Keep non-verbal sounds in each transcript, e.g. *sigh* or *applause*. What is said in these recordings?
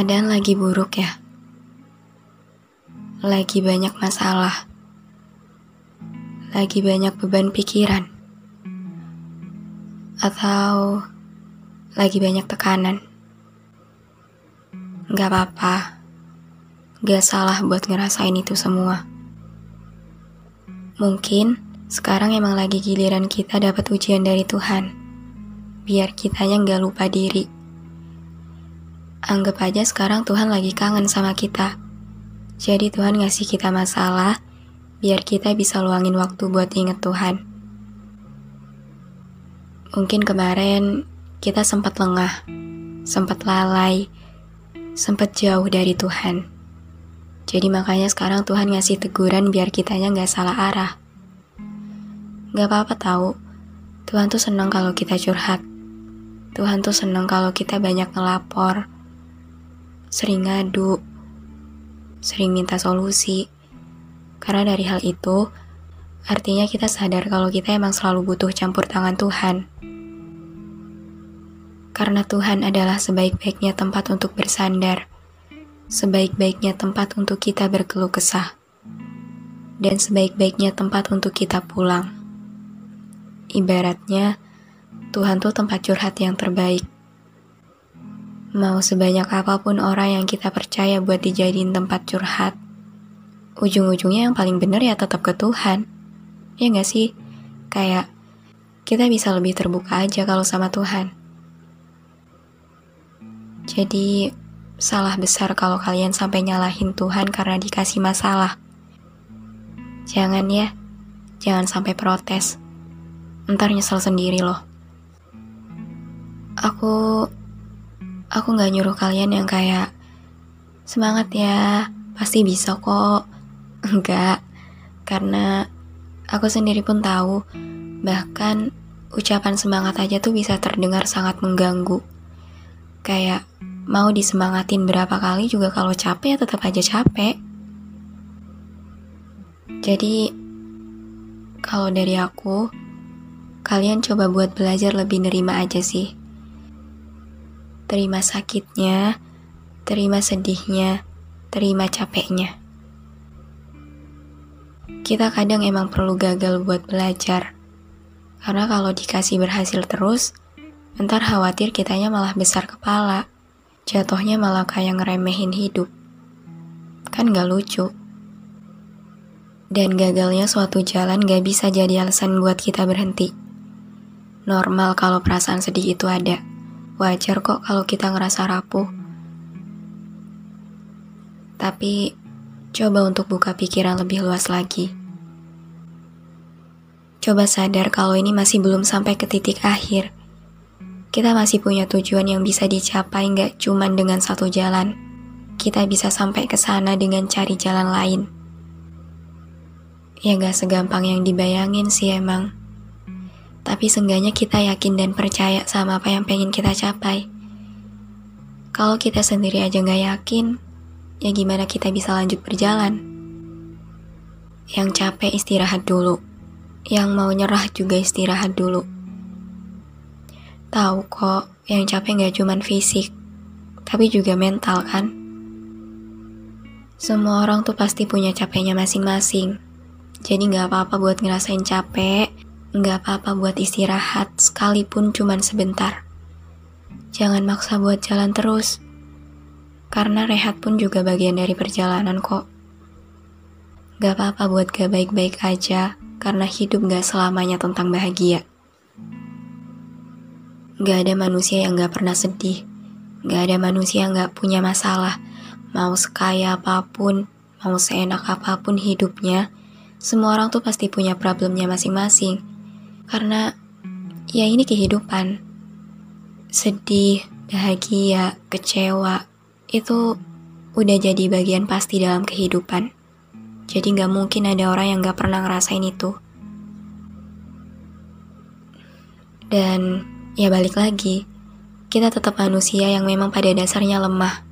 Keadaan lagi buruk ya. Lagi banyak masalah. Lagi banyak beban pikiran. Atau lagi banyak tekanan. Gak apa-apa. Gak salah buat ngerasain itu semua. Mungkin sekarang emang lagi giliran kita dapat ujian dari Tuhan. Biar kitanya gak lupa diri. Anggap aja sekarang Tuhan lagi kangen sama kita. Jadi Tuhan ngasih kita masalah, biar kita bisa luangin waktu buat inget Tuhan. Mungkin kemarin kita sempat lengah, sempat lalai, sempat jauh dari Tuhan. Jadi makanya sekarang Tuhan ngasih teguran biar kitanya nggak salah arah. Gak apa-apa tahu, Tuhan tuh seneng kalau kita curhat. Tuhan tuh seneng kalau kita banyak ngelapor, sering ngadu, sering minta solusi. Karena dari hal itu, artinya kita sadar kalau kita emang selalu butuh campur tangan Tuhan. Karena Tuhan adalah sebaik-baiknya tempat untuk bersandar, sebaik-baiknya tempat untuk kita berkeluh kesah, dan sebaik-baiknya tempat untuk kita pulang. Ibaratnya, Tuhan tuh tempat curhat yang terbaik. Mau sebanyak apa pun orang yang kita percaya buat dijadiin tempat curhat, ujung-ujungnya yang paling bener ya tetap ke Tuhan. Ya gak sih? Kayak kita bisa lebih terbuka aja kalau sama Tuhan. Jadi, salah besar kalau kalian sampai nyalahin Tuhan karena dikasih masalah. Jangan ya, jangan sampai protes. Ntar nyesel sendiri loh. Aku aku nggak nyuruh kalian yang kayak semangat ya, pasti bisa kok. *laughs* Enggak, karena aku sendiri pun tahu, bahkan ucapan semangat aja tuh bisa terdengar sangat mengganggu. Kayak mau disemangatin berapa kali juga kalau capek ya tetap aja capek. Jadi, kalau dari aku, kalian coba buat belajar lebih nerima aja sih terima sakitnya, terima sedihnya, terima capeknya. Kita kadang emang perlu gagal buat belajar, karena kalau dikasih berhasil terus, ntar khawatir kitanya malah besar kepala, jatuhnya malah kayak ngeremehin hidup. Kan gak lucu. Dan gagalnya suatu jalan gak bisa jadi alasan buat kita berhenti. Normal kalau perasaan sedih itu ada Wajar kok kalau kita ngerasa rapuh. Tapi coba untuk buka pikiran lebih luas lagi. Coba sadar kalau ini masih belum sampai ke titik akhir. Kita masih punya tujuan yang bisa dicapai nggak cuma dengan satu jalan. Kita bisa sampai ke sana dengan cari jalan lain. Ya gak segampang yang dibayangin sih emang. Tapi seenggaknya kita yakin dan percaya sama apa yang pengen kita capai. Kalau kita sendiri aja nggak yakin, ya gimana kita bisa lanjut berjalan? Yang capek istirahat dulu. Yang mau nyerah juga istirahat dulu. Tahu kok, yang capek gak cuma fisik, tapi juga mental kan? Semua orang tuh pasti punya capeknya masing-masing. Jadi gak apa-apa buat ngerasain capek, gak apa-apa buat istirahat, sekalipun cuma sebentar. Jangan maksa buat jalan terus, karena rehat pun juga bagian dari perjalanan kok. Gak apa-apa buat gak baik-baik aja, karena hidup gak selamanya tentang bahagia. Gak ada manusia yang gak pernah sedih. Gak ada manusia yang gak punya masalah. Mau sekaya apa pun, mau seenak apa pun hidupnya, semua orang tuh pasti punya problemnya masing-masing. Karena ya ini kehidupan. Sedih, bahagia, kecewa, itu udah jadi bagian pasti dalam kehidupan. Jadi gak mungkin ada orang yang gak pernah ngerasain itu. Dan Ya balik lagi, kita tetap manusia yang memang pada dasarnya lemah.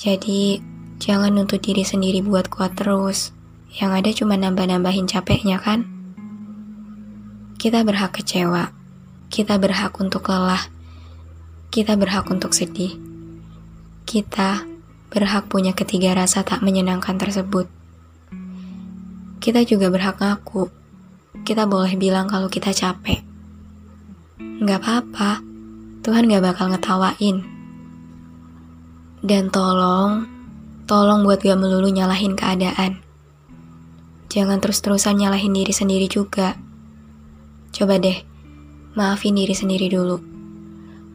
Jadi, jangan nuntut diri sendiri buat kuat terus. Yang ada cuma nambah-nambahin capeknya kan? Kita berhak kecewa. Kita berhak untuk lelah. Kita berhak untuk sedih. Kita berhak punya ketiga rasa tak menyenangkan tersebut. Kita juga berhak ngaku. Kita boleh bilang kalau kita capek. Gak apa-apa, Tuhan gak bakal ngetawain. Dan tolong, tolong buat gak melulu nyalahin keadaan. Jangan terus-terusan nyalahin diri sendiri juga. Coba deh, maafin diri sendiri dulu.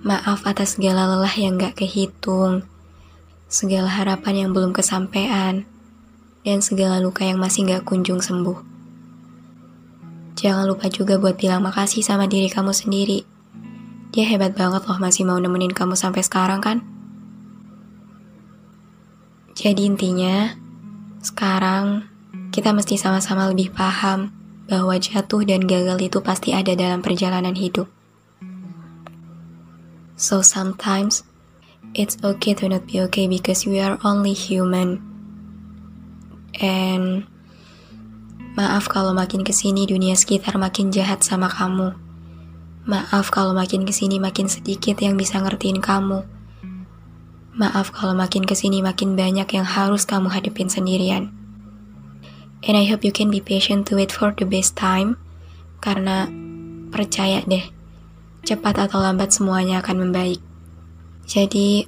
Maaf atas segala lelah yang gak kehitung, segala harapan yang belum kesampaian, dan segala luka yang masih gak kunjung sembuh. Jangan lupa juga buat bilang makasih sama diri kamu sendiri dia hebat banget loh masih mau nemenin kamu sampai sekarang kan? Jadi intinya, sekarang kita mesti sama-sama lebih paham bahwa jatuh dan gagal itu pasti ada dalam perjalanan hidup. So sometimes, it's okay to not be okay because we are only human. And maaf kalau makin ke sini dunia sekitar makin jahat sama kamu. Maaf kalau makin ke sini makin sedikit yang bisa ngertiin kamu. Maaf kalau makin ke sini makin banyak yang harus kamu hadepin sendirian. And I hope you can be patient to wait for the best time. Karena percaya deh, cepat atau lambat semuanya akan membaik. Jadi,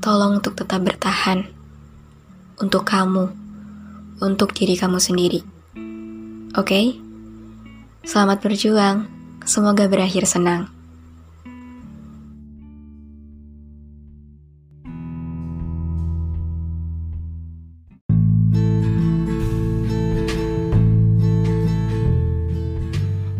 tolong untuk tetap bertahan. Untuk kamu. Untuk diri kamu sendiri. Oke? Okay? Selamat berjuang. Semoga berakhir senang.